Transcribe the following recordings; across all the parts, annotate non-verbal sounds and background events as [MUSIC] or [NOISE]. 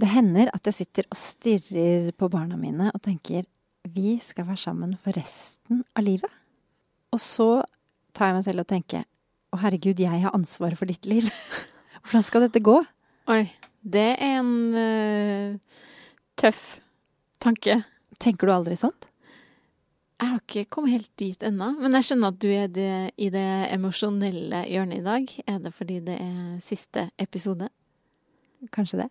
Det hender at jeg sitter og stirrer på barna mine og tenker vi skal være sammen for resten av livet. Og så tar jeg meg selv og tenker å herregud, jeg har ansvaret for ditt liv. [LAUGHS] Hvordan skal dette gå? Oi. Det er en uh, tøff tanke. Tenker du aldri sånt? Jeg har ikke kommet helt dit ennå, men jeg skjønner at du er det, i det emosjonelle hjørnet i dag. Er det fordi det er siste episode? Kanskje det.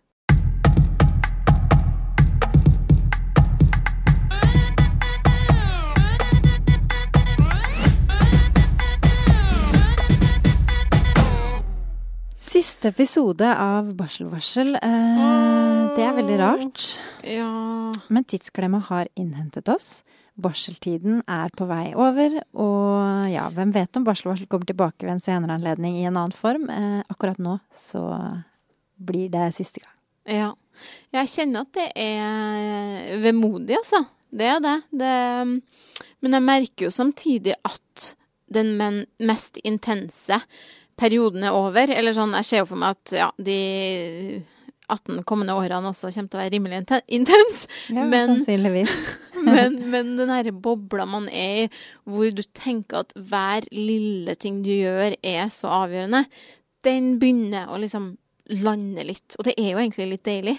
Siste episode av Barselvarsel. Eh, det er veldig rart. Ja Men tidsklemma har innhentet oss. Barseltiden er på vei over, og ja, hvem vet om barselvarsel kommer tilbake ved en senere anledning i en annen form. Eh, akkurat nå så blir det siste gang. Ja. Jeg kjenner at det er vemodig, altså. Det er det. det. Men jeg merker jo samtidig at den mest intense perioden er over. Eller sånn, jeg ser jo for meg at ja, de 18 kommende årene også kommer til å være rimelig intens. Ja, men, sannsynligvis. [LAUGHS] men, men den herre bobla man er i, hvor du tenker at hver lille ting du gjør, er så avgjørende, den begynner å liksom lande litt. Og det er jo egentlig litt deilig.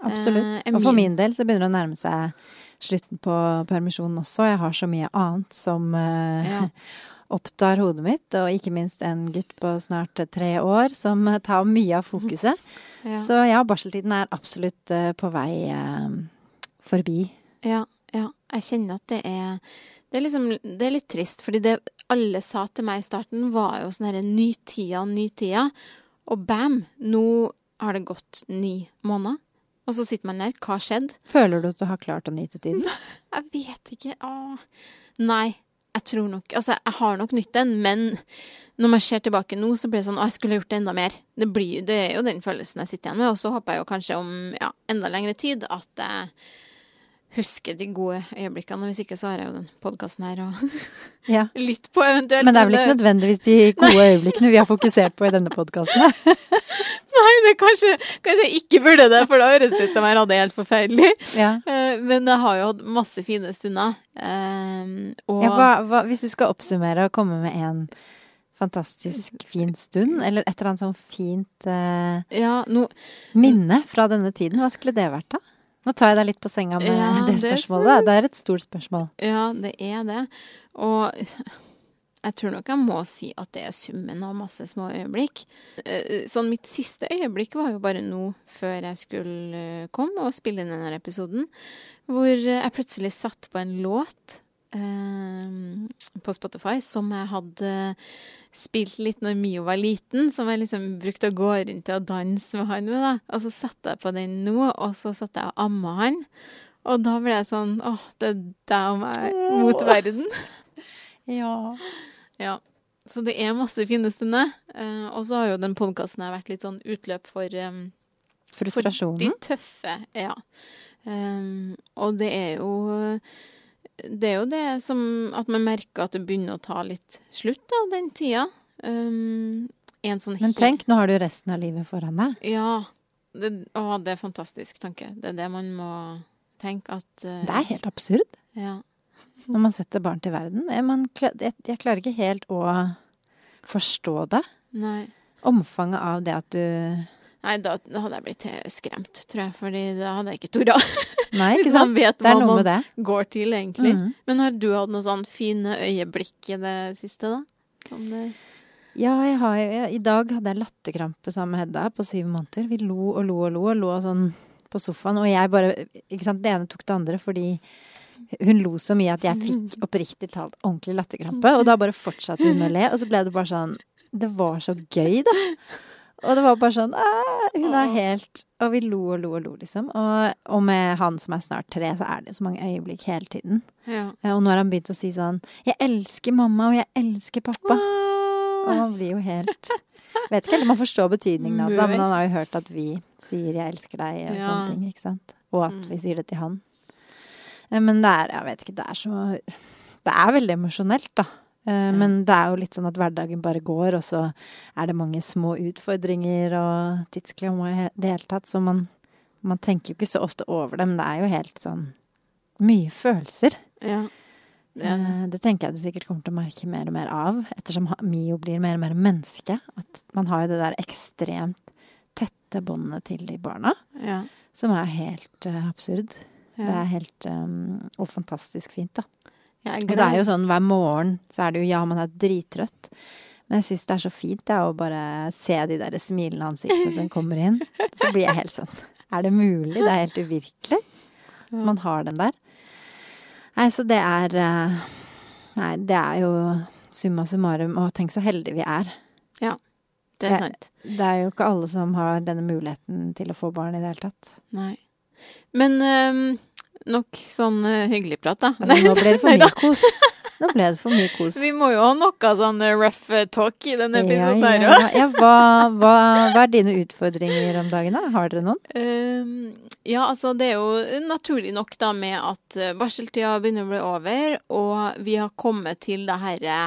Absolutt. Eh, og for min del så begynner det å nærme seg slutten på permisjonen også. Jeg har så mye annet som eh, ja. [LAUGHS] opptar hodet mitt, og ikke minst en gutt på snart tre år som tar mye av fokuset. [LAUGHS] Ja. Så ja, barseltiden er absolutt uh, på vei uh, forbi. Ja, ja. Jeg kjenner at det er det er, liksom, det er litt trist, fordi det alle sa til meg i starten, var jo sånn herre ny tida, ny tida. Og bam, nå har det gått ni måneder. Og så sitter man der. Hva har skjedd? Føler du at du har klart å nyte tiden? [LAUGHS] Jeg vet ikke. Åh. Nei, jeg tror nok Altså, jeg har nok nytt den, men når man ser tilbake nå, så blir det sånn Å, jeg skulle gjort det enda mer. Det, blir, det er jo den følelsen jeg sitter igjen med. Og så håper jeg jo kanskje om ja, enda lengre tid at jeg husker de gode øyeblikkene. Hvis ikke, så har jeg jo den podkasten her og [LAUGHS] ja. lytt på eventuelt. Men det er vel ikke nødvendigvis de [LAUGHS] gode øyeblikkene vi har fokusert på i denne podkasten? [LAUGHS] Nei, det kanskje, kanskje jeg ikke burde det, for da høres det ut som jeg hadde helt forferdelig. Ja. Eh, men jeg har jo hatt masse fine stunder. Um, og ja, hva, hva, Hvis du skal oppsummere og komme med en fantastisk fin stund, eller et eller annet sånn fint uh, ja, no, minne fra denne tiden, hva skulle det vært da? Nå tar jeg deg litt på senga med ja, det spørsmålet. Det er et stort spørsmål. Ja, det er det. Og [LAUGHS] jeg tror nok jeg må si at det er summen av masse små øyeblikk. Eh, sånn mitt siste øyeblikk var jo bare nå før jeg skulle komme og spille inn denne episoden, hvor jeg plutselig satt på en låt eh, på Spotify som jeg hadde spilt litt når Mio var liten, som jeg liksom brukte å gå rundt og danse med han med. da. Og så satte jeg på den nå, og så satte jeg og amma han. Og da ble jeg sånn åh, det er deg og meg mot verden. [LAUGHS] ja. ja. Så det er masse fine stunder. Eh, og så har jo den podkasten vært litt sånn utløp for um, Frustrasjonen? For de tøffe, ja. Um, og det er jo det er jo det som At man merker at det begynner å ta litt slutt, da, den tida. Um, sånn Men tenk, nå har du resten av livet foran deg. Ja. Det, å, det er fantastisk tanke. Det er det man må tenke at uh, Det er helt absurd. Ja. [LAUGHS] Når man setter barn til verden. Man, jeg, jeg klarer ikke helt å forstå det. Nei. Omfanget av det at du Nei, da, da hadde jeg blitt skremt, tror jeg, fordi da hadde jeg ikke tora. [LAUGHS] Nei, ikke sant? vet hva man det. går til, egentlig. Mm. Men har du hatt noen sånn fine øyeblikk i det siste, da? Det... Ja, jeg har, jeg, i dag hadde jeg latterkrampe sammen med Hedda på syv måneder. Vi lo og lo og lo og lo sånn på sofaen, og jeg bare Ikke sant, det ene tok det andre fordi hun lo så mye at jeg fikk [LAUGHS] oppriktig talt ordentlig latterkrampe. Og da bare fortsatte hun å le, og så ble det bare sånn Det var så gøy, da. Og det var bare sånn Hun er helt Og vi lo og lo og lo, liksom. Og, og, med han som er snart tre, så er det jo så mange øyeblikk hele tiden. Ja. Og nå har han begynt å si sånn 'Jeg elsker mamma, og jeg elsker pappa'. Ah. Og han blir jo helt Vet ikke helt om han forstår betydningen av det, men han har jo hørt at vi sier 'jeg elsker deg' og ja. sånne ting, ikke sant. Og at mm. vi sier det til han. Eh, men det er, jeg vet ikke, det er så Det er veldig emosjonelt, da. Mm. Men det er jo litt sånn at hverdagen bare går, og så er det mange små utfordringer og tidsklemmer i det hele tatt, så man Man tenker jo ikke så ofte over det, men det er jo helt sånn mye følelser. Ja. Det er det. Eh, tenker jeg du sikkert kommer til å merke mer og mer av, ettersom Mio blir mer og mer menneske. At man har jo det der ekstremt tette båndet til de barna, Ja. som er helt eh, absurd. Ja. Det er helt um, Og fantastisk fint, da. Og det er jo sånn hver morgen så er det jo ja, man er drittrøtt. Men jeg syns det er så fint det, å bare se de der smilende ansiktene som kommer inn. Så blir jeg helt sånn Er det mulig? Det er helt uvirkelig. Man har den der. Nei, så det er eh, Nei, det er jo summa summarum. Og tenk så heldige vi er. Ja, Det er sant. Det er jo ikke alle som har denne muligheten til å få barn i det hele tatt. Nei. Men ehm, nok sånn uh, hyggelig prat, da. Altså, nå ble det for [LAUGHS] mye kos. Nå ble det for mye kos. Vi må jo ha noe sånn eh, rough eh, talk i denne episoden ja, her ja, òg. ja, hva, hva, hva er dine utfordringer om dagen, da? Har dere noen? Um, ja, altså det er jo naturlig nok da med at barseltida begynner å bli over, og vi har kommet til det herre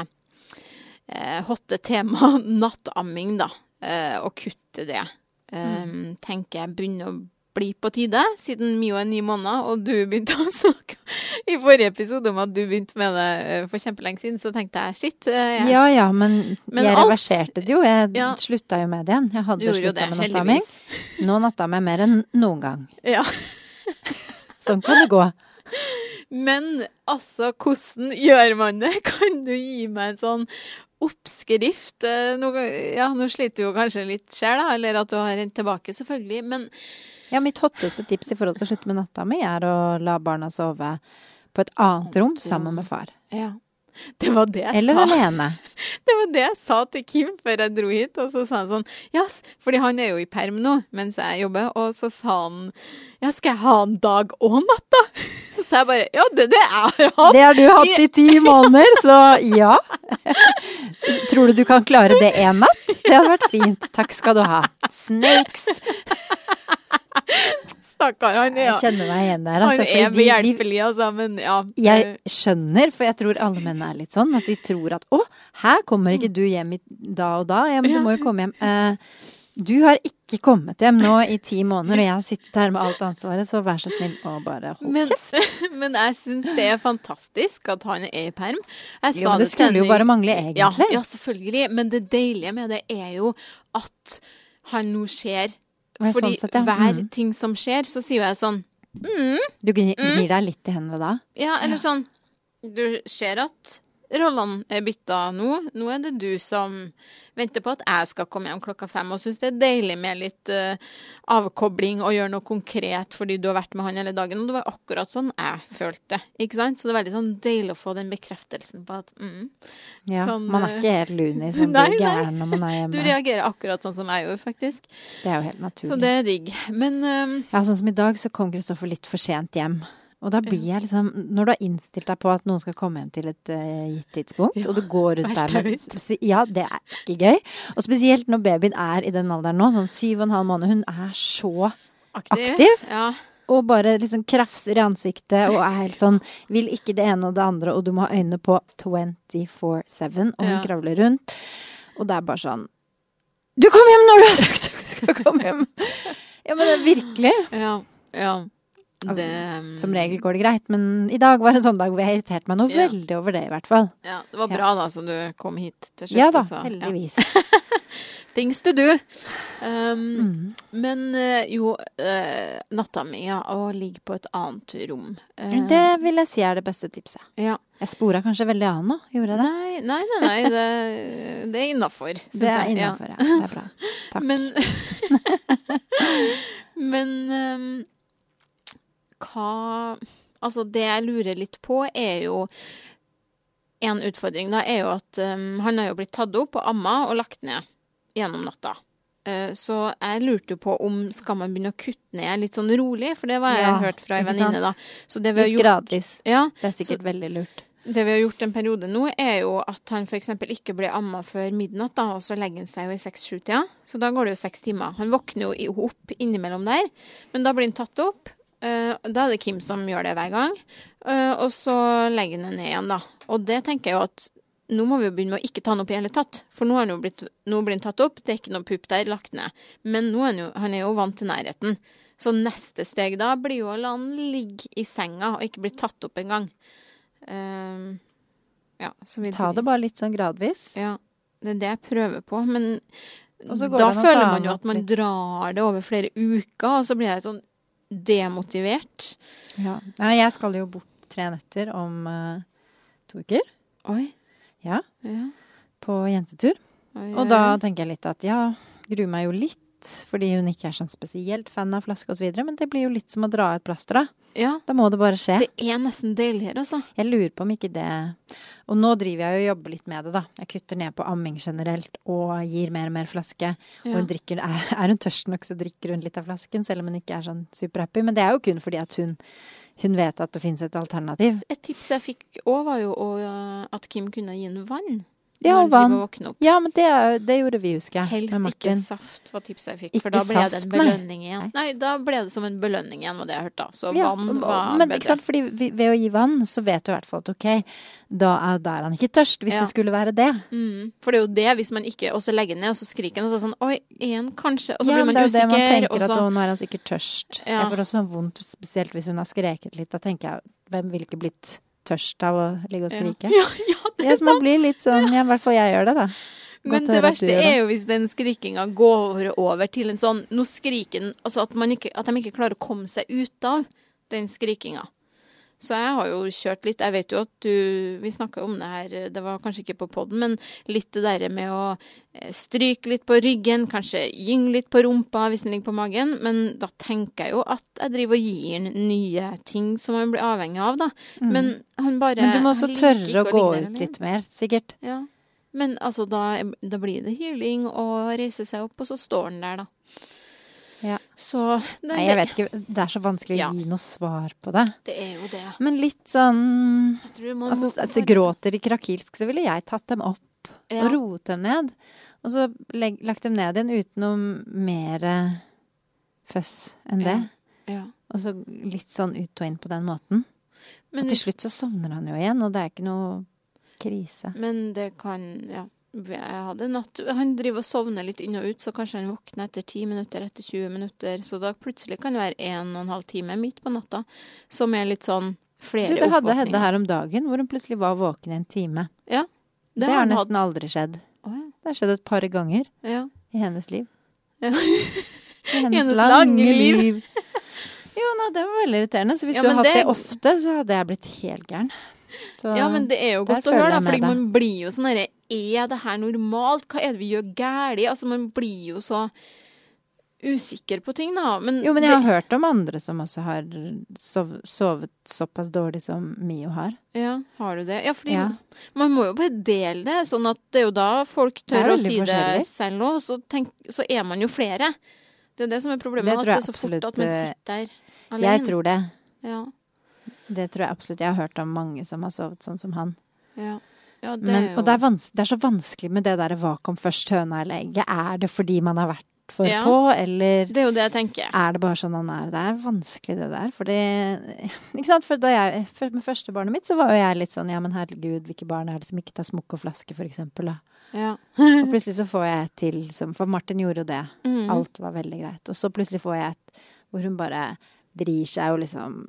eh, hotte temaet [LAUGHS] nattamming, da. Eh, og kutte det. Ehm, Tenker jeg begynner å bli på tide, siden Mio er ni måneder, og du begynte å [LAUGHS] snakke i forrige episode om at du begynte med det eh, for kjempelenge siden, så tenkte jeg shit. Yes. Ja ja, men, Men jeg alt- reverserte det jo. Jeg Ja. slutta jo med det igjen. Jeg hadde slutta med natta heldigvis. [LAUGHS] Nå natta meg mer enn noen gang. Ja. [LAUGHS] Sånn kan det gå. Men altså, hvordan gjør man det? Kan du gi meg en sånn oppskrift? Eh, Nå, ja, nå sliter du jo kanskje litt sjøl, da, eller at du har rent tilbake, selvfølgelig. Men Ja, mitt hotteste tips i forhold til å slutte med natta mi, er å la barna sove på et annet rom sammen med far. ja. Det var det jeg Eller sa. alene. [LAUGHS] Det var det jeg sa til Kim før jeg dro hit. Og så sa han sånn Ja, s- fordi han er jo i perm nå mens jeg jobber. Og så sa han Ja, skal jeg ha en dag og natt, da? [LAUGHS] Så jeg bare Ja, det er det jeg hatt. Det har du hatt i ti [LAUGHS] måneder, så ja. [LAUGHS] Tror du du kan klare det én natt? Det hadde vært fint. Takk skal du ha. Snakes. Stakkar, han er Jeg kjenner meg igjen der. Han Altså, er de, de, behjelpelig, altså, men ja. jeg skjønner, for jeg tror alle menn er litt sånn, at de tror at å, her kommer ikke du hjem i da og da. Ja, men du må jo komme hjem. Eh, du har ikke kommet hjem nå i ti måneder, og jeg har sittet her med alt ansvaret, så vær så snill og bare hold Men, kjeft. [LAUGHS] men jeg syns det er fantastisk at han er i perm. Jeg Jo, men det skulle jo bare mangle, egentlig. ja, selvfølgelig. Men det deilige med det er jo at han nå ser Fordi sånn sett, ja. hver Mm. ting som skjer, så sier jeg sånn Du gir, gir deg litt i hendene da? Ja, eller sånn Du ser at rollene er bytta nå. Nå er det du som venter på at jeg skal komme hjem klokka fem, og syns det er deilig med litt uh, avkobling og gjøre noe konkret fordi du har vært med han hele dagen. Og det var akkurat sånn jeg følte, ikke sant? Så det er veldig sånn deilig å få den bekreftelsen på at mm, Ja, Sånn, man er eh, ikke helt luni som blir gæren når man er du reagerer akkurat sånn som jeg gjorde, faktisk. Det er jo helt naturlig. Så det er digg. Men um, Ja, sånn som i dag, så kom Kristoffer litt for sent hjem. Og da blir jeg liksom Når du har innstilt deg på at noen skal komme hjem til et uh, gitt tidspunkt, Ja, og du går rundt der med Ja, det er ikke gøy. Og spesielt når babyen er i den alderen nå, sånn syv og en halv måned. Hun er så aktiv. Aktiv? Ja. Og bare liksom krafser i ansiktet og er helt sånn Vil ikke det ene og det andre, og du må ha øynene på 24-7, og hun Ja. kravler rundt. Og det er bare sånn Du kom hjem når du har sagt du skal komme hjem! [LAUGHS] Ja, men det er virkelig. Ja. ja. Altså, det, Som regel går det greit, men i dag var en sånn dag hvor jeg irriterte meg noe Ja. veldig over det, i hvert fall. Ja, det var bra da, så du kom hit til slutt. Ja da, altså. Ja. heldigvis. [LAUGHS] Things to do. Um, Mm. Men eh, jo, uh, natta mi, ja, å ligge på et annet rom. uh, Det vil jeg si er det beste tipset. ja. Jeg spora kanskje veldig an nå, gjorde jeg det? Nei, nei, nei, nei det, det er innafor. Det er innafor, ja. Det er bra. [LAUGHS] Takk. Men [LAUGHS] Men um, hva Altså, det jeg lurer litt på, er jo En utfordring da er jo at um, han har jo blitt tatt opp og amma og lagt ned gjennom natta. Uh, så jeg lurte jo på om skal man begynne å kutte ned litt sånn rolig, for det var jeg Ja, hørt fra ei venninne, da. Så det vi har gjort gradvis. ja, Det er sikkert veldig lurt. det vi har gjort en periode nå, er jo at han f.eks. ikke blir amma før midnatt, da, og så legger han seg jo i seks-sju-tida. Så da går det jo seks timer. Han våkner jo opp innimellom der, men da blir han tatt opp. Eh, da er det Kim som gjør det hver gang. eh, og så legger han den ned igjen, da. Og det tenker jeg jo at nå må vi jo begynne med å ikke ta han opp i hele tatt. For nå, er han blitt, nå blir den tatt opp, det er ikke noe pupp der, lagt ned. Men nå er han jo, han er jo vant til nærheten. Så neste steg da blir jo å la han ligge i senga og ikke bli tatt opp engang. Uh, ja, så vi Ta det bare litt sånn gradvis. Ja, det er det jeg prøver på. Men da føler man jo at man drar det over flere uker, og så blir jeg sånn demotivert. Ja. jeg skal jo bort tre netter om uh, to uker. Oi. Ja, Ja. på jentetur. Oi, Og da tenker jeg litt at ja, gruer meg jo litt, fordi hun ikke er sånn spesielt fan av flaske osv. Men det blir jo litt som å dra ut plaster, da. Ja, Da må det bare skje. det er nesten deiligere, altså. Jeg lurer på om ikke det Og nå driver jeg jo og jobber litt med det, da. Jeg kutter ned på amming generelt og gir mer og mer flaske. Og hun drikker, er, hun tørst nok, så drikker hun litt av flasken, selv om hun ikke er sånn superhappy. Men det er jo kun fordi at hun, hun vet at det finnes et alternativ. Et tips jeg fikk òg, var jo at Kim kunne gi en vann. Ja, og vann. Ja, men det, det gjorde vi, husker jeg. Helst ikke saft, var tipset jeg fikk. Ikke For da ble det saft, en nei. belønning igjen. Nei, da ble det som en belønning igjen, var det jeg hørte. Så Ja, vann var men bedre. ikke sant, fordi vi, ved å gi vann, så vet du i hvert fall at ok, da er, da er han ikke tørst, hvis Ja. det skulle være det. Mm. For det er jo det, hvis man ikke Og så legger ned, og så skriker han, og så sånn Oi, en kanskje? Og så ja, blir man det er jo det man tenker og at å, nå er han sikkert tørst. Ja. Jeg får også vondt, spesielt hvis hun har skreket litt. Da tenker jeg, hvem ville ikke blitt tørst av å ligge og skrike? [LAUGHS] Ja, ja, det Ja, så man blir litt sånn, ja, i hvert fall jeg gjør det, da. Men Godt Men det verste det. er jo hvis den skrikinga går over til en sånn Nå skriker den Altså at, man ikke, at de ikke klarer å komme seg ut av den skrikinga. Så jeg har jo kjørt litt. Jeg vet jo at du Vi snakka om det her, det var kanskje ikke på poden, men litt det derre med å eh, stryke litt på ryggen, kanskje gynge litt på rumpa hvis den ligger på magen. Men da tenker jeg jo at jeg driver og gir den nye ting som han blir avhengig av, da. Men han bare Mm. Men du må også tørre å gå ut alene. litt mer, sikkert. Ja. Men altså, da, da blir det hyling og reise seg opp, og så står den der, da. Ja. Så det, Nei, jeg vet ikke, det er så vanskelig å gi noe svar på det. Det er jo det. Men litt sånn må, Altså, altså gråter de krakilsk, så ville jeg tatt dem opp Ja. og roet dem ned. Og så legg, lagt dem ned igjen uten noe mer føss enn det. Ja. ja. Og så litt sånn ut og inn på den måten. Men, og til slutt så sovner han jo igjen, og det er ikke noe krise. men det kan Ja. Jeg hadde natt Han driver og sovner litt inn og ut, så kanskje han våkner etter 10 minutter, etter 20 minutter. Så da plutselig kan det være en og en halv time midt på natta, som er litt sånn flere oppvåkninger. Du, det hadde Hedde her om dagen, hvor hun plutselig var våken en time. Ja. Det, har han nesten hatt. aldri skjedd. Å, Det har skjedd et par ganger ja. ja. i hennes liv. Ja. I [LAUGHS] hennes, Hennes lange lange liv. liv. Jo, nå, det var veldig irriterende. Så hvis Ja, du hadde hatt det det- ofte, så hadde jeg blitt helt gæren. Så, Ja, men det er jo godt å høre, da, fordi man blir jo sånn Er det her normalt? Hva er det vi gjør galt? Altså, man blir jo så usikker på ting, da. Men, Jo, men jeg har det, hørt om andre som også har sov, sovet såpass dårlig som Mio har. Ja, har du det? Ja, fordi Ja. man må jo bare dele det, sånn at det er jo da folk tør å si det selv òg, så, så er man jo flere. Det er det som er problemet, Det at det er så fort absolutt, at man eh, sitter der alene. Jeg tror det. Ja, Det tror jeg absolutt. Jeg har hørt om mange som har sovet sånn som han. ja. Ja det Men, og det er, det er så vanskelig med det derre hva kom først, høna eller egget? Er det fordi man har vært for Ja. på, eller Det er jo det jeg tenker. er det bare sånn han er? Det er vanskelig, det der. Fordi [LAUGHS] Ikke sant? For da jeg for Med første barnet mitt så var jo jeg litt sånn ja, men herregud, hvilke barn er det som ikke tar smokk og flaske, for eksempel, da? Ja. [LAUGHS] Og plutselig så får jeg et til som For Martin gjorde jo det. Mm. Alt var veldig greit. Og så plutselig får jeg et hvor hun bare vrir seg og liksom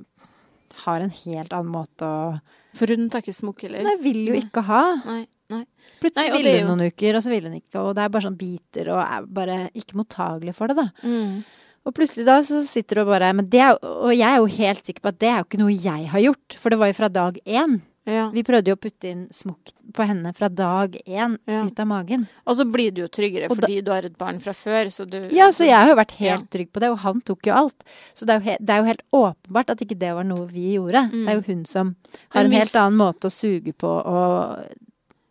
har en helt annen måte å For hun tar ikke smokk, eller? Nei, vil jo ikke ha. Nei. nei. Plutselig Nei, ville hun jo- noen uker, og så ville hun ikke. Og det er bare sånn biter, og er bare ikke mottagelig for det, da. Mm. Og plutselig da så sitter du og bare Men det er Og jeg er jo helt sikker på at det er jo ikke noe jeg har gjort. For det var jo fra dag én. Ja. Vi prøvde jo å putte inn smokk på henne fra dag én Ja. ut av magen. Og så blir du jo tryggere da- fordi du har et barn fra før, så du Ja, så jeg har jo vært helt Ja. trygg på det, og han tok jo alt. Så det er jo, he det er jo helt åpenbart at ikke det var noe vi gjorde. Mm. Det er jo hun som har en hvis- helt annen måte å suge på og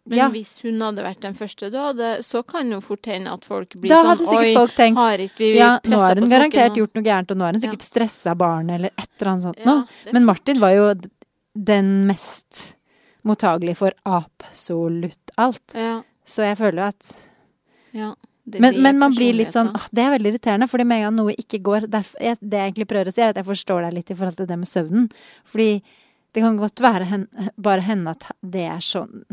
Men Ja. hvis hun hadde vært den første du hadde, så kan jo fort hende at folk blir Da sånn Oi, folk tenkt har ikke vi Ja, nå har hun garantert gjort noe gærent, og nå har hun Ja. sikkert stressa barnet eller et eller annet sånt Ja, noe. Men. Martin var jo den mest mottagelig for absolutt alt. Ja. Så jeg føler jo at ja. Det- Men, men man blir litt sånn åh, Det er veldig irriterende, fordi med en gang noe ikke går derf- jeg, Det jeg egentlig prøver å si, er at jeg forstår deg litt i forhold til det med søvnen. Fordi det kan godt være hen, bare henne at det er sånn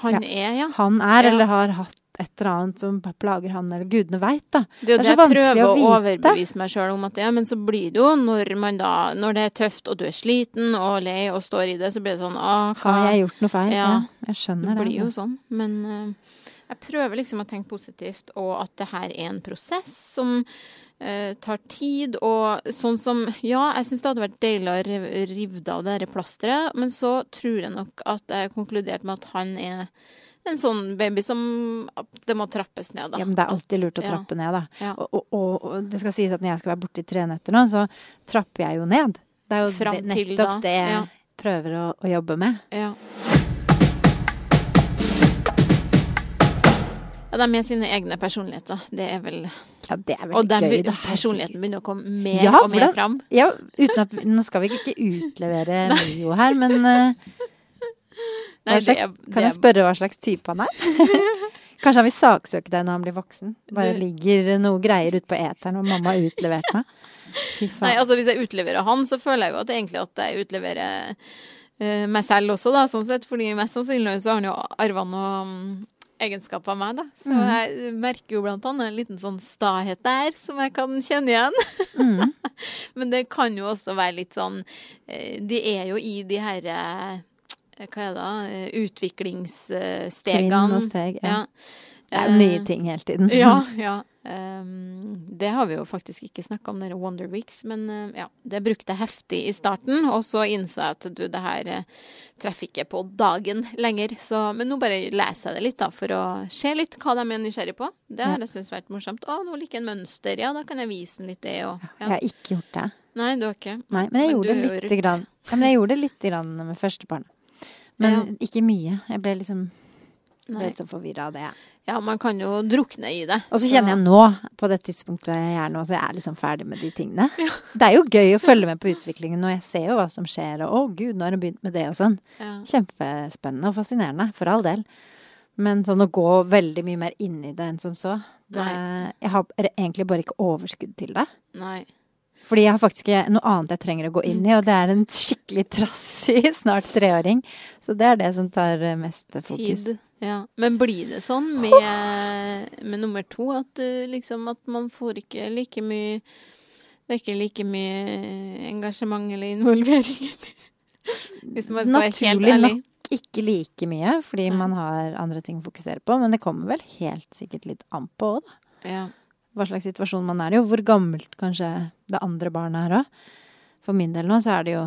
Han Han er, ja. han er, Ja. eller har hatt et eller annet som plager han, eller gudene veit, da. Det er jo Det er så jeg vanskelig prøver å å, overbevise meg sjøl om at det er, men så blir det jo når man da Når det er tøft, og du er sliten og lei og står i det, så blir det sånn ah, hva Har jeg gjort noe feil? Ja, Ja. jeg skjønner det. Det blir jo altså. sånn. Men uh, jeg prøver liksom å tenke positivt, og at det her er en prosess som uh, tar tid. Og sånn som Ja, jeg syns det hadde vært deilig å riv- rive av det dette plasteret, men så tror jeg nok at jeg konkluderte med at han er en sånn baby som det må trappes ned, da. Ja, men det er alltid lurt å ja. trappe ned, da. Ja. Og, og, og, det skal sies at når jeg skal være borte i tre netter nå, så trapper jeg jo ned. Det er jo Fram det, nettopp til, det jeg ja. prøver å, å jobbe med. Ja. Ja, de med sine egne personligheter. Det er vel Ja, det er Og den gøy. personligheten begynner å komme mer Ja, og mer fram. Ja, uten at, nå skal vi ikke utlevere [LAUGHS] Mio her, men eh, hva slags, det er- kan jeg spørre hva slags type han er? [LAUGHS] Kanskje han vil saksøke deg når han blir voksen? Bare Du- ligger noe greier ute på eteren og mamma har utlevert meg? Nei, altså Hvis jeg utleverer han, så føler jeg jo at det egentlig at jeg utleverer uh, meg selv også, da, sånn sett. Fordi mest sannsynlig så har han jo arva noen um, egenskaper av meg, da. Så mm. jeg merker jo blant annet en liten sånn stahet der som jeg kan kjenne igjen. Mm. [LAUGHS] Men det kan jo også være litt sånn eh, De er jo i de her eh, Hva er det? Eh, Utviklingsstegene. og steg. Ja. Ja. Det er jo nye Eh, ting hele tiden. Ja, [LAUGHS] ja. Det har vi jo faktisk ikke snakka om, dere Wonder Weeks, men eh, ja, det brukte jeg heftig i starten. Og så innså jeg at du, det her eh, treffer ikke på dagen lenger. Så, men nå bare leser jeg det litt, da, for å se litt hva de er nysgjerrig på. Det har jeg syntes vært morsomt. Å, nå liker jeg en mønster. Ja, da kan jeg vise den litt det, og Jeg har ikke gjort det. Nei, du har ikke. Nei, men jeg Men gjorde det litt lite grann. Ja, men jeg gjorde det lite grann med første barn. Men Ja. ikke mye. Jeg ble liksom ble Nei. litt sånn forvirra av det. Ja, man kan jo drukne i det. Og så kjenner jeg nå, på det tidspunktet jeg er nå, så jeg er liksom ferdig med de tingene. [LAUGHS] Det er jo gøy å følge med på utviklingen, og jeg ser jo hva som skjer, og å gud, nå har hun begynt med det og sånn. Ja. Kjempespennende og fascinerende, for all del. Men sånn å gå veldig mye mer inn i det enn som så det, Jeg har egentlig bare ikke overskudd til det. Nei. Fordi jeg har faktisk noe annet jeg trenger å gå inn i, og det er en skikkelig trassig [LAUGHS] snart treåring. Så det er det som tar eh, mest fokus. Tid. Ja. Men blir det sånn med, med nummer to at uh, liksom at man får ikke like mye Det er ikke like mye engasjement eller involvering, eller [LAUGHS] Hvis man skal være helt Naturlig ærlig. nok ikke like mye, fordi man har andre ting å fokusere på. Men det kommer vel helt sikkert litt an på òg, da. Ja. Hva slags situasjon man er i, og hvor gammelt kanskje det andre barnet er òg. For min del nå så er det jo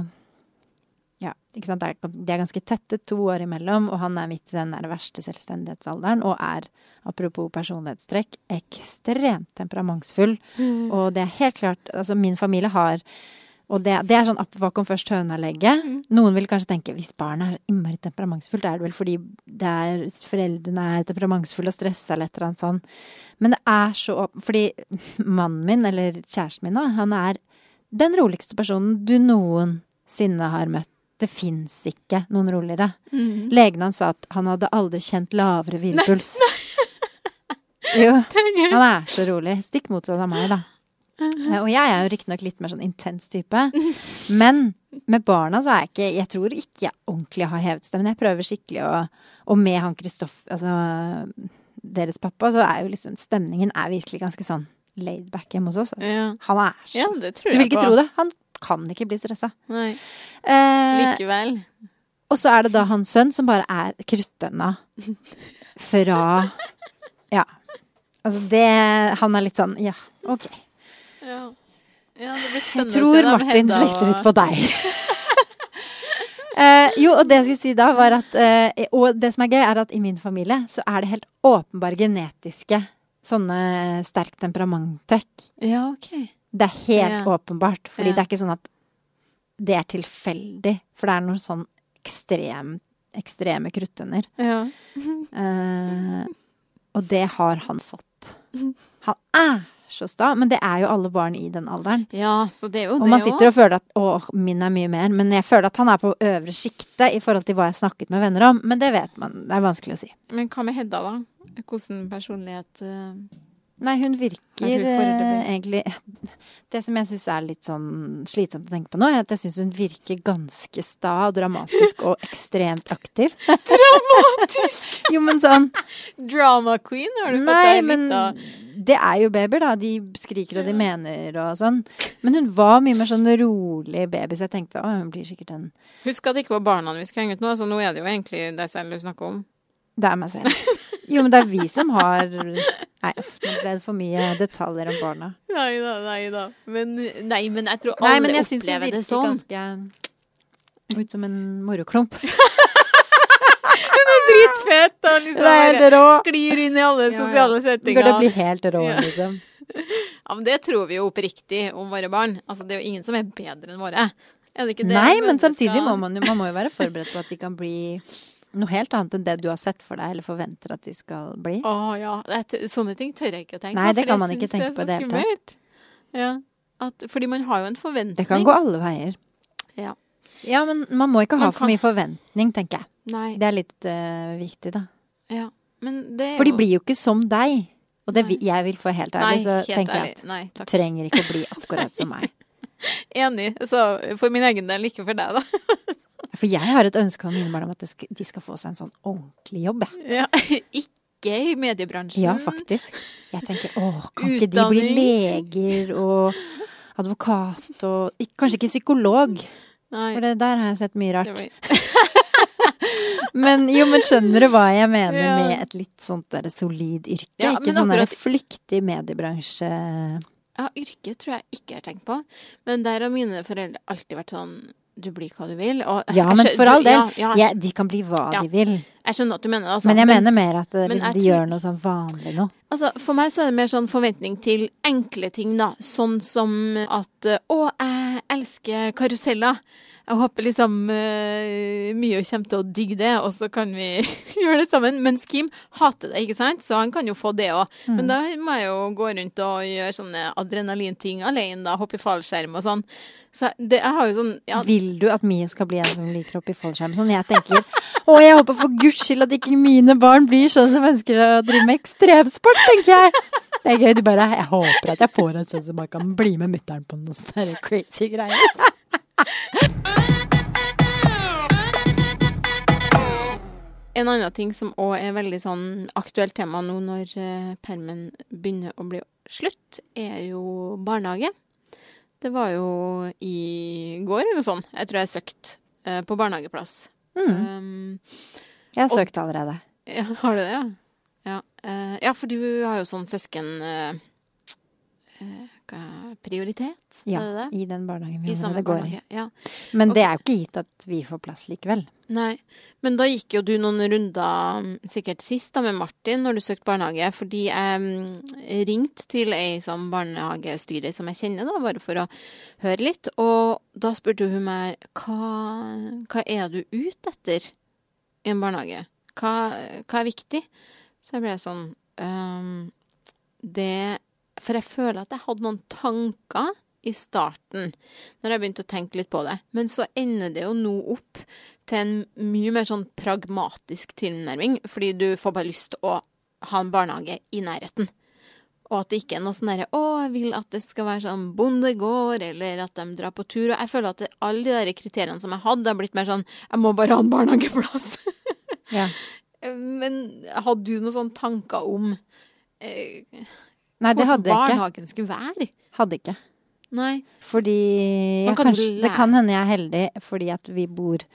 Ja, ikke sant. De er ganske tette, to år imellom, og han er midt i den der verste selvstendighetsalderen og er, apropos personlighetstrekk, ekstremt temperamentsfull. Og det er helt klart Altså, min familie har og det, det er sånn hva kom først, høna eller egget? Mm. Noen vil kanskje tenke hvis barnet er innmari temperamentsfullt, er det vel fordi det er, foreldrene er temperamentsfulle og stressa eller et eller annet sånn. Men det er så Fordi mannen min, eller kjæresten min, da, han er den roligste personen du noensinne har møtt. Det fins ikke noen roligere. Mm. Legen hans sa at han hadde aldri kjent lavere hvilepuls. Jo, [LAUGHS] han er så rolig. Stikk motsatt av meg, da. Eh, Og jeg er jo riktignok litt mer sånn intens type. Men med barna så er jeg ikke Jeg tror ikke jeg ordentlig har hevet stemmen. Jeg prøver skikkelig å Og med han Kristoff, altså deres pappa, så er jo liksom Stemningen er virkelig ganske sånn laid back hjemme hos oss. Altså. Ja. Han er så ja, det tror Du vil ikke på. tro det. Han kan ikke bli stressa. Nei. Eh, Likevel. og så er det da hans sønn som bare er kruttønna fra Ja. Altså det Han er litt sånn Ja, OK. Ja. ja, det blir Jeg tror Martin slekter litt på deg. Uh, [LAUGHS] jo, og det jeg skulle si da, var at uh, Og det som er gøy, er at i min familie så er det helt åpenbare genetiske sånne sterkt temperamenttrekk. Ja, OK. Det er helt Ja. åpenbart. Fordi Ja. det er ikke sånn at det er tilfeldig. For det er noen sånn ekstrem, ekstreme kruttønner. Ja. uh, og det har han fått. Han er så sta, men det er jo alle barn i den alderen. ja, så det er jo Og det man sitter sitter og føler at å, min er mye mer, men jeg føler at han er på øvre sjiktet i forhold til hva jeg snakket med venner om. Men det vet man. Det er vanskelig å si. Men hva med Hedda, da? Hvordan personlighet eh, Nei, hun Er virker eh, egentlig [LAUGHS] Det som jeg syns er litt sånn slitsomt å tenke på nå, er at jeg syns hun virker ganske sta dramatisk og ekstremt aktiv. [LAUGHS] Dramatisk! [LAUGHS] jo, men sånn Drama queen, har du fått Nei, deg litt av det er jo babyer, da. De skriker og de mener og sånn. Men hun var mye mer sånn rolig baby, så jeg tenkte å, hun blir sikkert en Husk at det ikke var barna vi skulle henge ut nå, så nå er det jo egentlig deg selv du snakker om. Det er meg selv. Jo, men det er vi som har Nei, uff, nå ble det for mye detaljer om barna. Nei da, nei da. Men, nei, men jeg tror Nei, alle men jeg hun opplever det sånn. ganske ut som en moroklump. [LAUGHS] Dritfett og liksom Nei, er bare sklir inn i alle Ja, ja. settinger. Går det blir bli helt rå, Ja. liksom. [LAUGHS] Ja, men det tror vi jo oppriktig om våre barn. Altså, det er jo ingen som er bedre enn våre. Er det ikke det? Nei, men samtidig må man Man må jo være forberedt på at de kan bli noe helt annet enn det du har sett for deg eller forventer at de skal bli. Å ja. Sånne ting tør jeg ikke å tenke på. Nei, det kan man ikke tenke på i det hele tatt. Ja. At, fordi man har jo en forventning. Det kan gå alle veier. Ja. Ja, men man må ikke ha for mye forventning, tenker jeg. Nei. Det er litt uh, viktig, da. Ja. Men det For de blir jo ikke som deg. Og det, Nei. vi- jeg vil få helt Nei, ærlig, så helt tenker ærlig. jeg at Nei, takk. trenger ikke å bli akkurat som meg. [LAUGHS] Enig. Så for min egen del, ikke for deg, da. [LAUGHS] For jeg har et ønske om mine barn om at de skal få seg en sånn ordentlig jobb. Ja. [LAUGHS] Ikke i mediebransjen. Ja, faktisk. Jeg tenker åh, kan ikke de bli leger og advokat og Kanskje ikke psykolog, Nei. for det der har jeg sett mye rart. [LAUGHS] Men jo, men skjønner du hva jeg mener Ja. med et litt sånt der solid yrke? Ja, ikke sånn akkurat- flyktig mediebransje Ja, yrke tror jeg ikke jeg har tenkt på. Men der har mine foreldre alltid vært sånn Du blir hva du vil. Og Ja, men for all del. Ja, ja, de kan bli hva Ja. de vil. Jeg skjønner at du mener. Altså. Men jeg mener mer at det, men liksom, de tror- gjør noe sånn vanlig nå. Altså, for meg så er det mer sånn forventning til enkle ting, da. Sånn som at eh, Å, jeg elsker karuseller. Jeg håper liksom uh, Mio kommer til å digge det, og så kan vi [LAUGHS] gjøre det sammen. Mens Kim hater det, ikke sant? Så han kan jo få det òg. Mm. Men da må jeg jo gå rundt og gjøre sånne adrenalinting alene, da. Hoppe i fallskjerm og sånn. Så det, jeg har jo sånn ja, Vil du at Mio skal bli en som liker opp i fallskjerm? Sånn, jeg tenker å, jeg håper for guds skyld at ikke mine barn blir sånn som ønsker å drive med ekstremsport, tenker jeg. Det er gøy. Du bare Jeg håper at jeg får en sånn som bare kan bli med mutter'n på noen sånne crazy greier. En annen ting som òg er veldig sånn aktuelt tema nå når eh, permen begynner å bli slutt, er jo barnehage. Det var jo i går eller noe sånt. Jeg tror jeg søkte eh, på barnehageplass. Mm. Um, Jeg har Og- søkt allerede. ja, [LAUGHS] har du det, ja? Ja, uh, ja, for du har jo sånn søsken... Uh, hva- prioritet? Ja, det det? i den barnehagen vi I samme går i. Ja. Men det er jo ikke gitt at vi får plass likevel. Nei, men da gikk jo du noen runder mm, sikkert sist da med Martin når du søkte barnehage, fordi jeg ringte til ei som barnehagestyrer som jeg kjenner, da, bare for å høre litt, og da spurte hun meg hva, hva er du ute etter i en barnehage? Hva, hva er viktig? Så jeg ble sånn um, Det For jeg føler at jeg hadde noen tanker i starten, når jeg begynte å tenke litt på det. Men så ender det jo nå opp til en mye mer sånn pragmatisk tilnærming, fordi du får bare lyst til å ha en barnehage i nærheten. Og at det ikke er noe sånn derre 'Å, jeg vil at det skal være sånn bondegård', eller at de drar på tur. Og jeg føler at det, alle de der kriteriene som jeg hadde, har blitt mer sånn 'Jeg må bare ha en barnehageplass'. Ja. [LAUGHS] Men hadde du noen sånne tanker om eh, Nei, det hadde jeg ikke. barnehagen skulle være? Hadde ikke. Nei. Fordi kan kanskje, Det kan hende jeg er heldig fordi at vi bor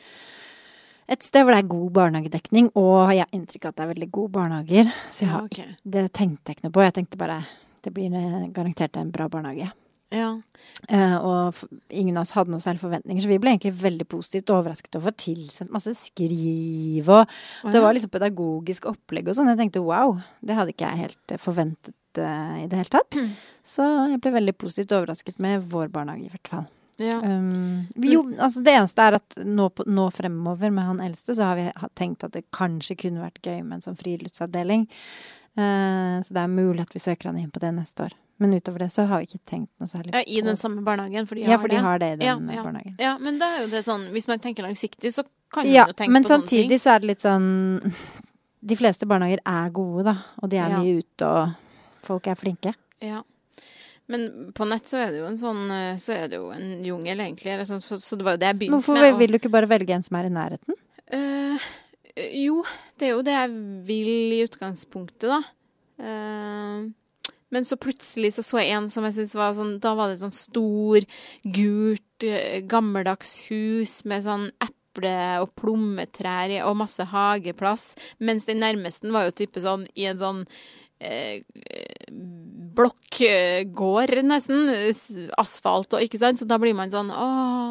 et sted hvor det er god barnehagedekning, og jeg har inntrykk av at det er veldig gode barnehager. Så jeg Ja, har, det tenkte jeg ikke noe på. Jeg tenkte bare det blir eh, garantert en bra barnehage. Ja. Uh, og ingen av oss hadde noen særlig forventninger, så vi ble egentlig veldig positivt overrasket over å få tilsendt masse skriv, og det var liksom pedagogisk opplegg og sånn. Jeg tenkte wow, det hadde ikke jeg helt eh, forventet eh, i det hele tatt. Så jeg ble veldig positivt overrasket med vår barnehage, i hvert fall. ja. Um, jo, altså det eneste er at nå, nå fremover med han eldste, så har vi tenkt at det kanskje kunne vært gøy med en sånn friluftsavdeling. Uh, så det er mulig at vi søker han inn på det neste år. Men utover det så har vi ikke tenkt noe særlig ja, I den samme barnehagen, for de Ja, for de har det i den Ja, ja. barnehagen. Ja, men da er jo det sånn Hvis man tenker langsiktig, så kan Ja, man jo tenke på sånne ting. Men samtidig så er det litt sånn De fleste barnehager er gode, da. Og de er Ja. mye ute og folk er flinke. Ja. Men på nett så er det jo en sånn eh, Så er det jo en jungel, egentlig. Sånn, så, så det var jo det jeg begynte Hvorfor med. Hvorfor vil du ikke bare velge en som er i nærheten? Uh, jo, det er jo det jeg vil i utgangspunktet, da. Uh, men så plutselig så, så jeg en som jeg syntes var sånn Da var det sånn stor, gult, gammeldags hus med sånn eple- og plommetrær og masse hageplass. Mens den nærmeste var jo type sånn i en sånn blokkgård, nesten. Asfalt og ikke sant. Så da blir man sånn Å,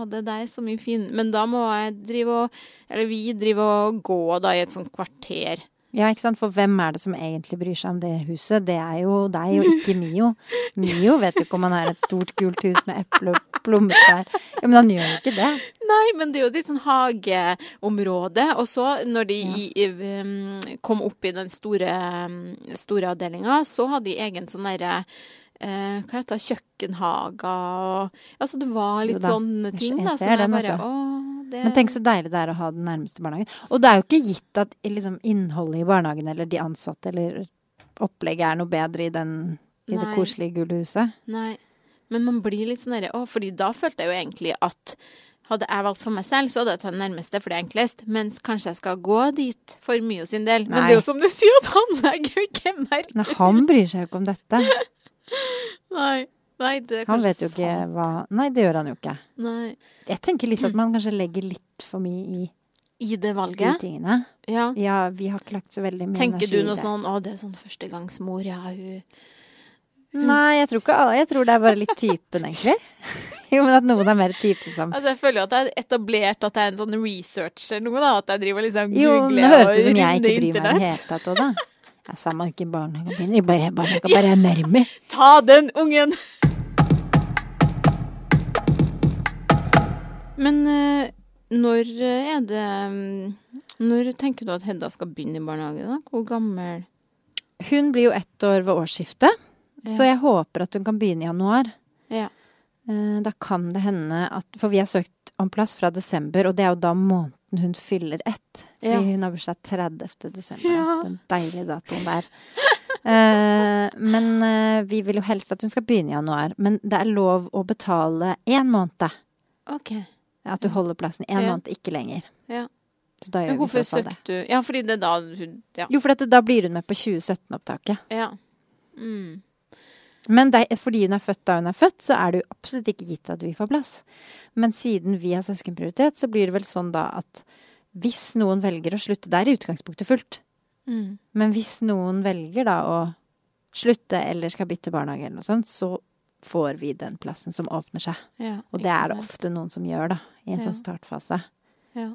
det der er så mye fin Men da må jeg drive og Eller vi driver og gå da i et sånt kvarter. Ja, ikke sant? For hvem er det som egentlig bryr seg om det huset? Det er jo deg og ikke Mio. [LAUGHS] Mio vet jo ikke om han er et stort, gult hus med eple- og plommetrær. Ja, men han gjør jo ikke det. Nei, men det er jo et sånn hageområde. Og så, når de i, i, um, kom opp i den store, um, store avdelinga, så hadde de egen sånn derre eh, hva heter det, kjøkkenhager og Altså, det var litt sånne ting, jeg da. ser den, bare, altså. å, det, Men tenk så deilig det er å ha den nærmeste barnehagen. Og det er jo ikke gitt at liksom, innholdet i barnehagen eller de ansatte eller opplegget er noe bedre i, den, i det koselige gule huset. Nei. Men man blir litt sånn derre Å, fordi da følte jeg jo egentlig at hadde jeg valgt for meg selv, så hadde jeg tatt den nærmeste, for det er enklest. Mens kanskje jeg skal gå dit for Mio sin del. Men Nei. det er jo som du sier, at han legger jo ikke merke Nei, han bryr seg jo ikke om dette. [LAUGHS] Nei. Nei, det er Han vet jo ikke sant. hva Nei, det gjør han jo ikke. Nei. Jeg tenker litt at man kanskje legger litt for mye i I det de tingene. Ja. Ja, vi har ikke lagt så veldig mye Tenker energi du noe sånn Å, det er sånn førstegangsmor, ja, hun Nei, jeg tror ikke alle. Jeg tror det er bare litt typen, egentlig. [LAUGHS] Jo, men at noen er mer typen som Altså, jeg føler jo at jeg har etablert at jeg er en sånn researcher noe, da. At jeg driver og liksom Jo, nå høres det ut som jeg runder ikke bryr meg i det hele tatt òg, da. [LAUGHS] Jeg sa man ikke barnehagen min. Jeg bare, bare, bare er nærme. Ta den ungen! Men eh, når er det mm, Når tenker du at Hedda skal begynne i barnehage, da? Hvor gammel Hun blir jo ett år ved årsskiftet, så jeg håper at hun kan begynne i januar. Ja. Eh, Da kan det hende at For vi har søkt om plass fra desember, og det er jo da måneden hun fyller ett. Fordi Ja. hun har bursdag 30. desember. Ja. Den deilige datoen der. Eh, men eh, vi vil jo helst at hun skal begynne i januar. Men det er lov å betale én måned. OK. At du holder plassen én måned, ikke lenger. Ja. Men hvorfor så fall det. søkte du Ja, fordi det da hun Ja. Jo, for dette, da blir hun med på 2017-opptaket. ja. Mm. Men det, fordi hun er født da hun er født, så er det jo absolutt ikke gitt at vi får plass. Men siden vi har søskenprioritet, så blir det vel sånn da at hvis noen velger å slutte Det er i utgangspunktet fullt. Mm. Men hvis noen velger da å slutte eller skal bytte barnehage eller noe sånt, så får vi den plassen som åpner seg. Ja, Og det er det ofte noen som gjør, da, i en Ja. sånn startfase. Ja.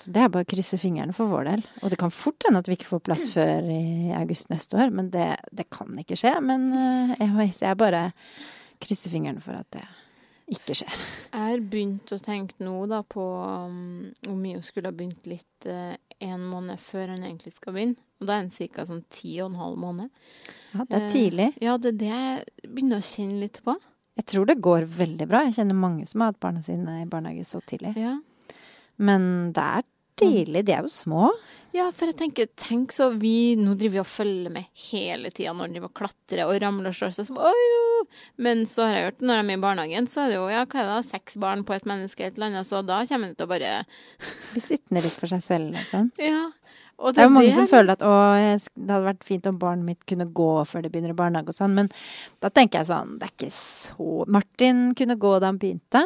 Så det er bare å krysse fingrene for vår del. Og det kan fort hende at vi ikke får plass [CLEARS THROAT] før i august neste år, men det, det kan ikke skje. Men eh, jeg, bare krysser fingrene for at det ikke skjer. Jeg har begynt å tenke nå da på um, om Mio skulle ha begynt litt uh, en måned før han egentlig skal begynne. Og da er han ca. sånn ti og en halv måned. Ja, det er Eh, tidlig. Ja, det er det jeg begynner å kjenne litt på. Jeg tror det går veldig bra. Jeg kjenner mange som har hatt barna sine i barnehage så tidlig. Ja. Men det er tidlig. De er jo små. ja, for jeg tenker, tenk så vi Nå driver vi og følger med hele tida når de må klatre klatrer og ramler og slår seg som Oi. Men så har jeg hørt når de er i barnehagen, så er det jo ja, hva er det da, seks barn på et menneske, et eller annet, så da kommer de til å bare Bli sittende litt for seg selv sånn. [LAUGHS] Ja. Og Det er jo mange det- som føler at å, det hadde vært fint om barnet mitt kunne gå før det begynner i barnehage og sånn, men da tenker jeg sånn, det er ikke så Martin kunne gå da han begynte,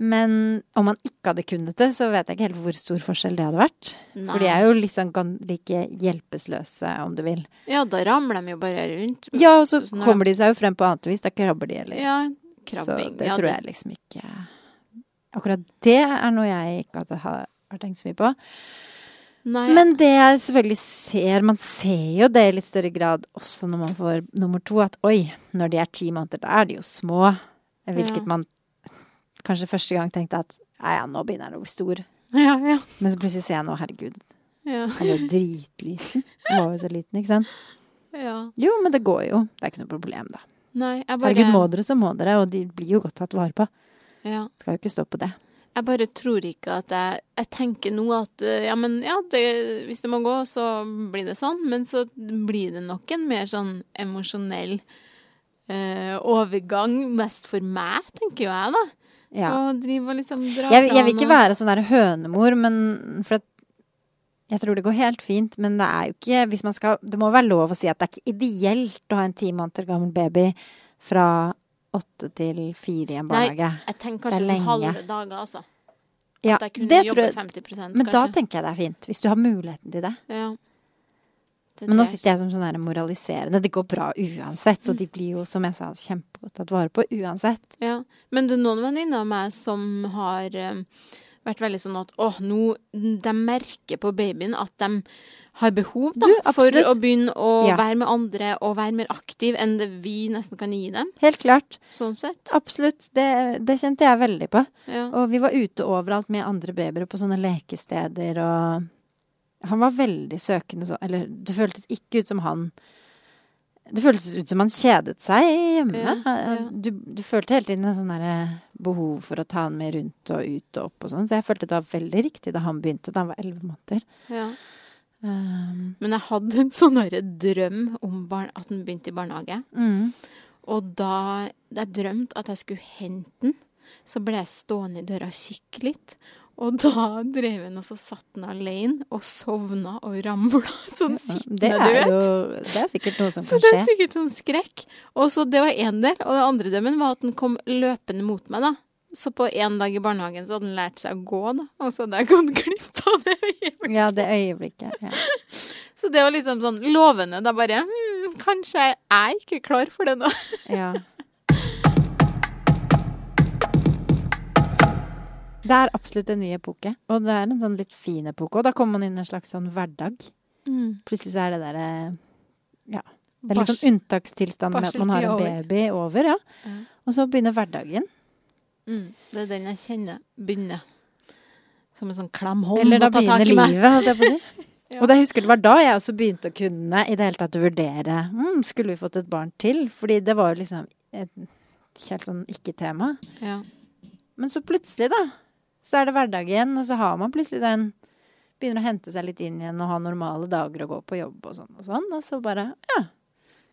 men om han ikke hadde kunnet det, så vet jeg ikke helt hvor stor forskjell det hadde vært. Nei. For de er jo sånn like hjelpeløse, om du vil. Ja, da ramler de jo bare rundt. Ja, og så sånn, kommer de seg jo frem på annet vis, da krabber de, eller Ja, Så det ja, tror jeg liksom ikke Akkurat det er noe jeg ikke hadde, har tenkt så mye på. Nei, Men det jeg selvfølgelig ser Man ser jo det i litt større grad også når man får nummer to, at oi, når de er ti måneder, da er de jo små. Hvilket Ja. man kanskje første gang tenkte at ja, ja, nå begynner han å bli stor. ja, ja, Men så plutselig ser jeg nå, herregud, ja, han er jo dritliten. Han var jo så liten, ikke sant. ja. Jo, men det går jo. Det er ikke noe problem, da. Nei, bare Herregud, må dere, så må dere, og de blir jo godt tatt vare på. ja. Skal jo ikke stå på det. Jeg bare tror ikke at jeg Jeg tenker nå at eh, ja, men ja, det, hvis det må gå, så blir det sånn. Men så blir det nok en mer sånn emosjonell eh, overgang, mest for meg, tenker jo jeg, da. Ja. Og drive og liksom dra Jeg, jeg vil ikke noe. være sånn der hønemor, men for at jeg tror det går helt fint, men det er jo ikke hvis man skal, Det må være lov å si at det er ikke ideelt å ha en ti måneder gammel baby fra åtte til fire i en Nei. Jeg tenker er kanskje sånn halve dager, altså. Ja, At jeg kunne det jobbe tror jeg, 50 men da tenker jeg det er fint. Hvis du har muligheten til det. ja. Det Men nå sitter jeg som sånn moraliserende. Det går bra uansett, og de blir jo, som jeg sa, kjempegodt tatt vare på uansett. Ja, men det er noen venninner av meg som har um, vært veldig sånn at åh, nå De merker på babyen at de har behov da, Du, for å begynne å Ja. være med andre og være mer aktiv enn det vi nesten kan gi dem. Helt klart. Sånn sett. Absolutt. Det, det kjente jeg veldig på. Ja. Og vi var ute overalt med andre babyer på sånne lekesteder, og han var veldig søkende så Eller det føltes ikke ut som han Det føltes ut som han kjedet seg hjemme. Ja, ja. Du, du følte hele tiden en sånn behov for å ta han med rundt og ut og opp og sånn, så jeg følte det var veldig riktig da han begynte, da han var elleve måneder. ja. Um, Men jeg hadde en sånn drøm om barn, at den begynte i barnehage. mm. Og da jeg drømte at jeg skulle hente den, så ble jeg stående i døra og kikke litt. Og da drev han og så satt han alene og sovna og ramla [LAUGHS] sånn sittende, det, du vet. jo, det er sikkert noe som Så kan det er sikkert sånn skrekk. Og så Det var én del. Og den andre drømmen var at den kom løpende mot meg. da. Så på én dag i barnehagen så hadde den lært seg å gå, da. Og så hadde jeg gått glipp av det. øyeblikket. Ja, det øyeblikket. Ja. [LAUGHS] Så det var liksom sånn lovende. Da bare hm, Kanskje jeg er ikke klar for det nå. [LAUGHS] Ja. Det er absolutt en ny epoke, og det er en sånn litt fin epoke. Og da kommer man inn i en slags sånn hverdag. Plutselig så er det derre Ja. Det er litt sånn unntakstilstand med at man har en baby over, ja. Ja. Og så begynner hverdagen. Mm, det er den jeg kjenner begynner. Som en sånn klam hånd Eller da begynner i livet. [LAUGHS] Ja. Og jeg husker det var da jeg også begynte å kunne i det hele tatt vurdere mm, Skulle vi fått et barn til? Fordi det var jo liksom et helt sånn ikke-tema. Ja. Men så plutselig, da, så er det hverdag igjen, og så har man plutselig den Begynner å hente seg litt inn igjen og ha normale dager og gå på jobb og sånn og sånn. Og så bare Ja,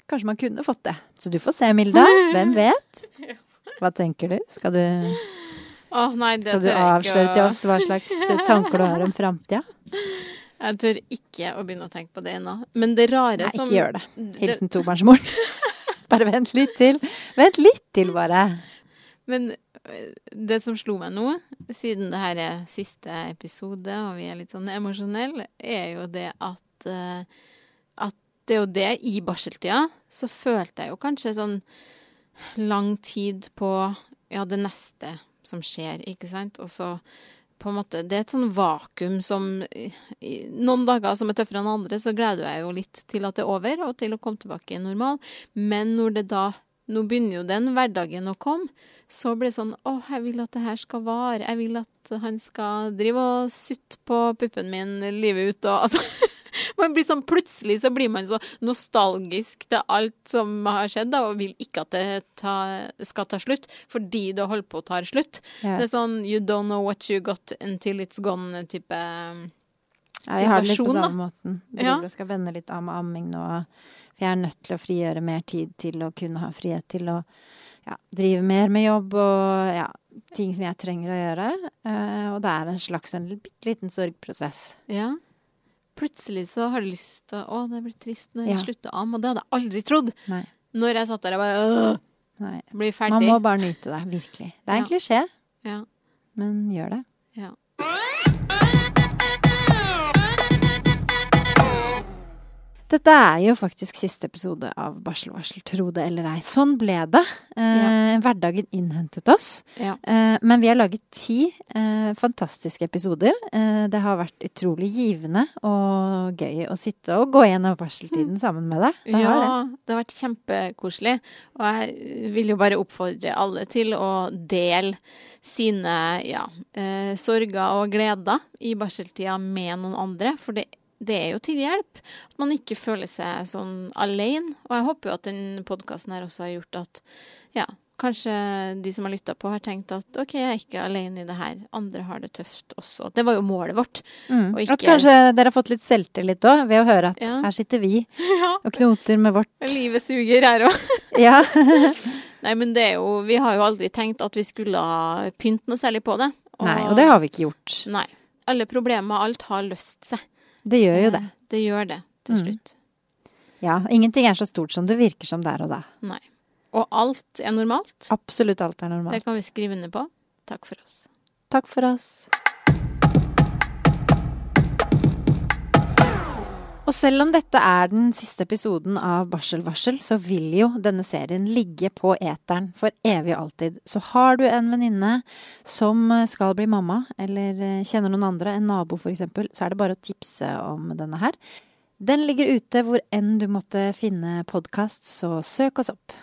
kanskje man kunne fått det. Så du får se, Milda. [LAUGHS] Hvem vet? Hva tenker du? Skal du, oh, nei, det skal du avsløre å- til oss hva slags tanker du har om framtida? [LAUGHS] Jeg tør ikke å begynne å tenke på det ennå. Men det rare Nei, som ikke gjør det. Hilsen tobarnsmoren. [LAUGHS] Bare vent litt til. Vent litt til, bare. Men øh, det som slo meg nå, siden det her er siste episode, og vi er litt sånn emosjonelle, er jo det at øh, At det er jo det, i barseltida, så følte jeg jo kanskje sånn lang tid på ja, det neste som skjer, ikke sant? Og så på en måte, Det er et sånn vakuum som Noen dager som er tøffere enn andre, så gleder jeg jo litt til at det er over, og til å komme tilbake i normal. Men når det da Nå begynner jo den hverdagen å komme. Så blir det sånn Å, jeg vil at det her skal vare. Jeg vil at han skal drive og sutte på puppen min livet ut og altså [LAUGHS] [LAUGHS] man blir sånn, Plutselig så blir man så nostalgisk til alt som har skjedd, da, og vil ikke at det ta, skal ta slutt, fordi det holder på å ta slutt. Jeg, Det er sånn you don't know what you got until it's gone-type situasjon. ja, jeg har det litt på samme da. måten. Ja. Driver og skal vende litt av med amming nå. For jeg er nødt til å frigjøre mer tid til å kunne ha frihet til å ja, drive mer med jobb og ja, ting som jeg trenger å gjøre. Uh, og det er en slags en bitte liten sorgprosess. Ja. Plutselig så har du lyst til å Å, det blir trist når jeg Ja. slutter å amme. Og det hadde jeg aldri trodd. Nei. Når jeg satt der og bare øh, Nei. blir Man må bare nyte det, virkelig. Det er en Ja. klisjé, Ja, men gjør det. ja. Dette er jo faktisk siste episode av Barselvarsel, tro det eller ei. Sånn ble det. Eh, Hverdagen innhentet oss. ja. Eh, men vi har laget ti eh, fantastiske episoder. Eh, det har vært utrolig givende og gøy å sitte og gå gjennom barseltiden sammen med deg. Det har det. ja, det har vært kjempekoselig. Og jeg vil jo bare oppfordre alle til å dele sine ja, eh, sorger og gleder i barseltida med noen andre. For det, det er jo til hjelp. At man ikke føler seg sånn alene. Og jeg håper jo at den podkasten her også har gjort at ja, kanskje de som har lytta på, har tenkt at OK, jeg er ikke alene i det her. Andre har det tøft også. Det var jo målet vårt. Mm. Og ikke- At kanskje dere har fått litt selvtillit òg, ved å høre at Ja. her sitter vi [LAUGHS] Ja. og knoter med vårt [LAUGHS] Livet suger her òg. [LAUGHS] Ja. Nei, men det er jo Vi har jo aldri tenkt at vi skulle ha pynt noe særlig på det. Nei, og det har vi ikke gjort. Nei. Alle problemer, alt har løst seg. Det gjør jo det. Det gjør det til Mm. slutt. Ja, ingenting er så stort som det virker som der og da. Nei. Og alt er normalt. Absolutt alt er normalt. Det kan vi skrive under på. Takk for oss. Takk for oss. Og selv om dette er den siste episoden av Barselvarsel, så vil jo denne serien ligge på eteren for evig og alltid. Så har du en venninne som skal bli mamma, eller eh, kjenner noen andre, en nabo eksempel, så er det bare å tipse om denne her. Den ligger ute hvor enn du måtte finne podkast, så søk oss opp.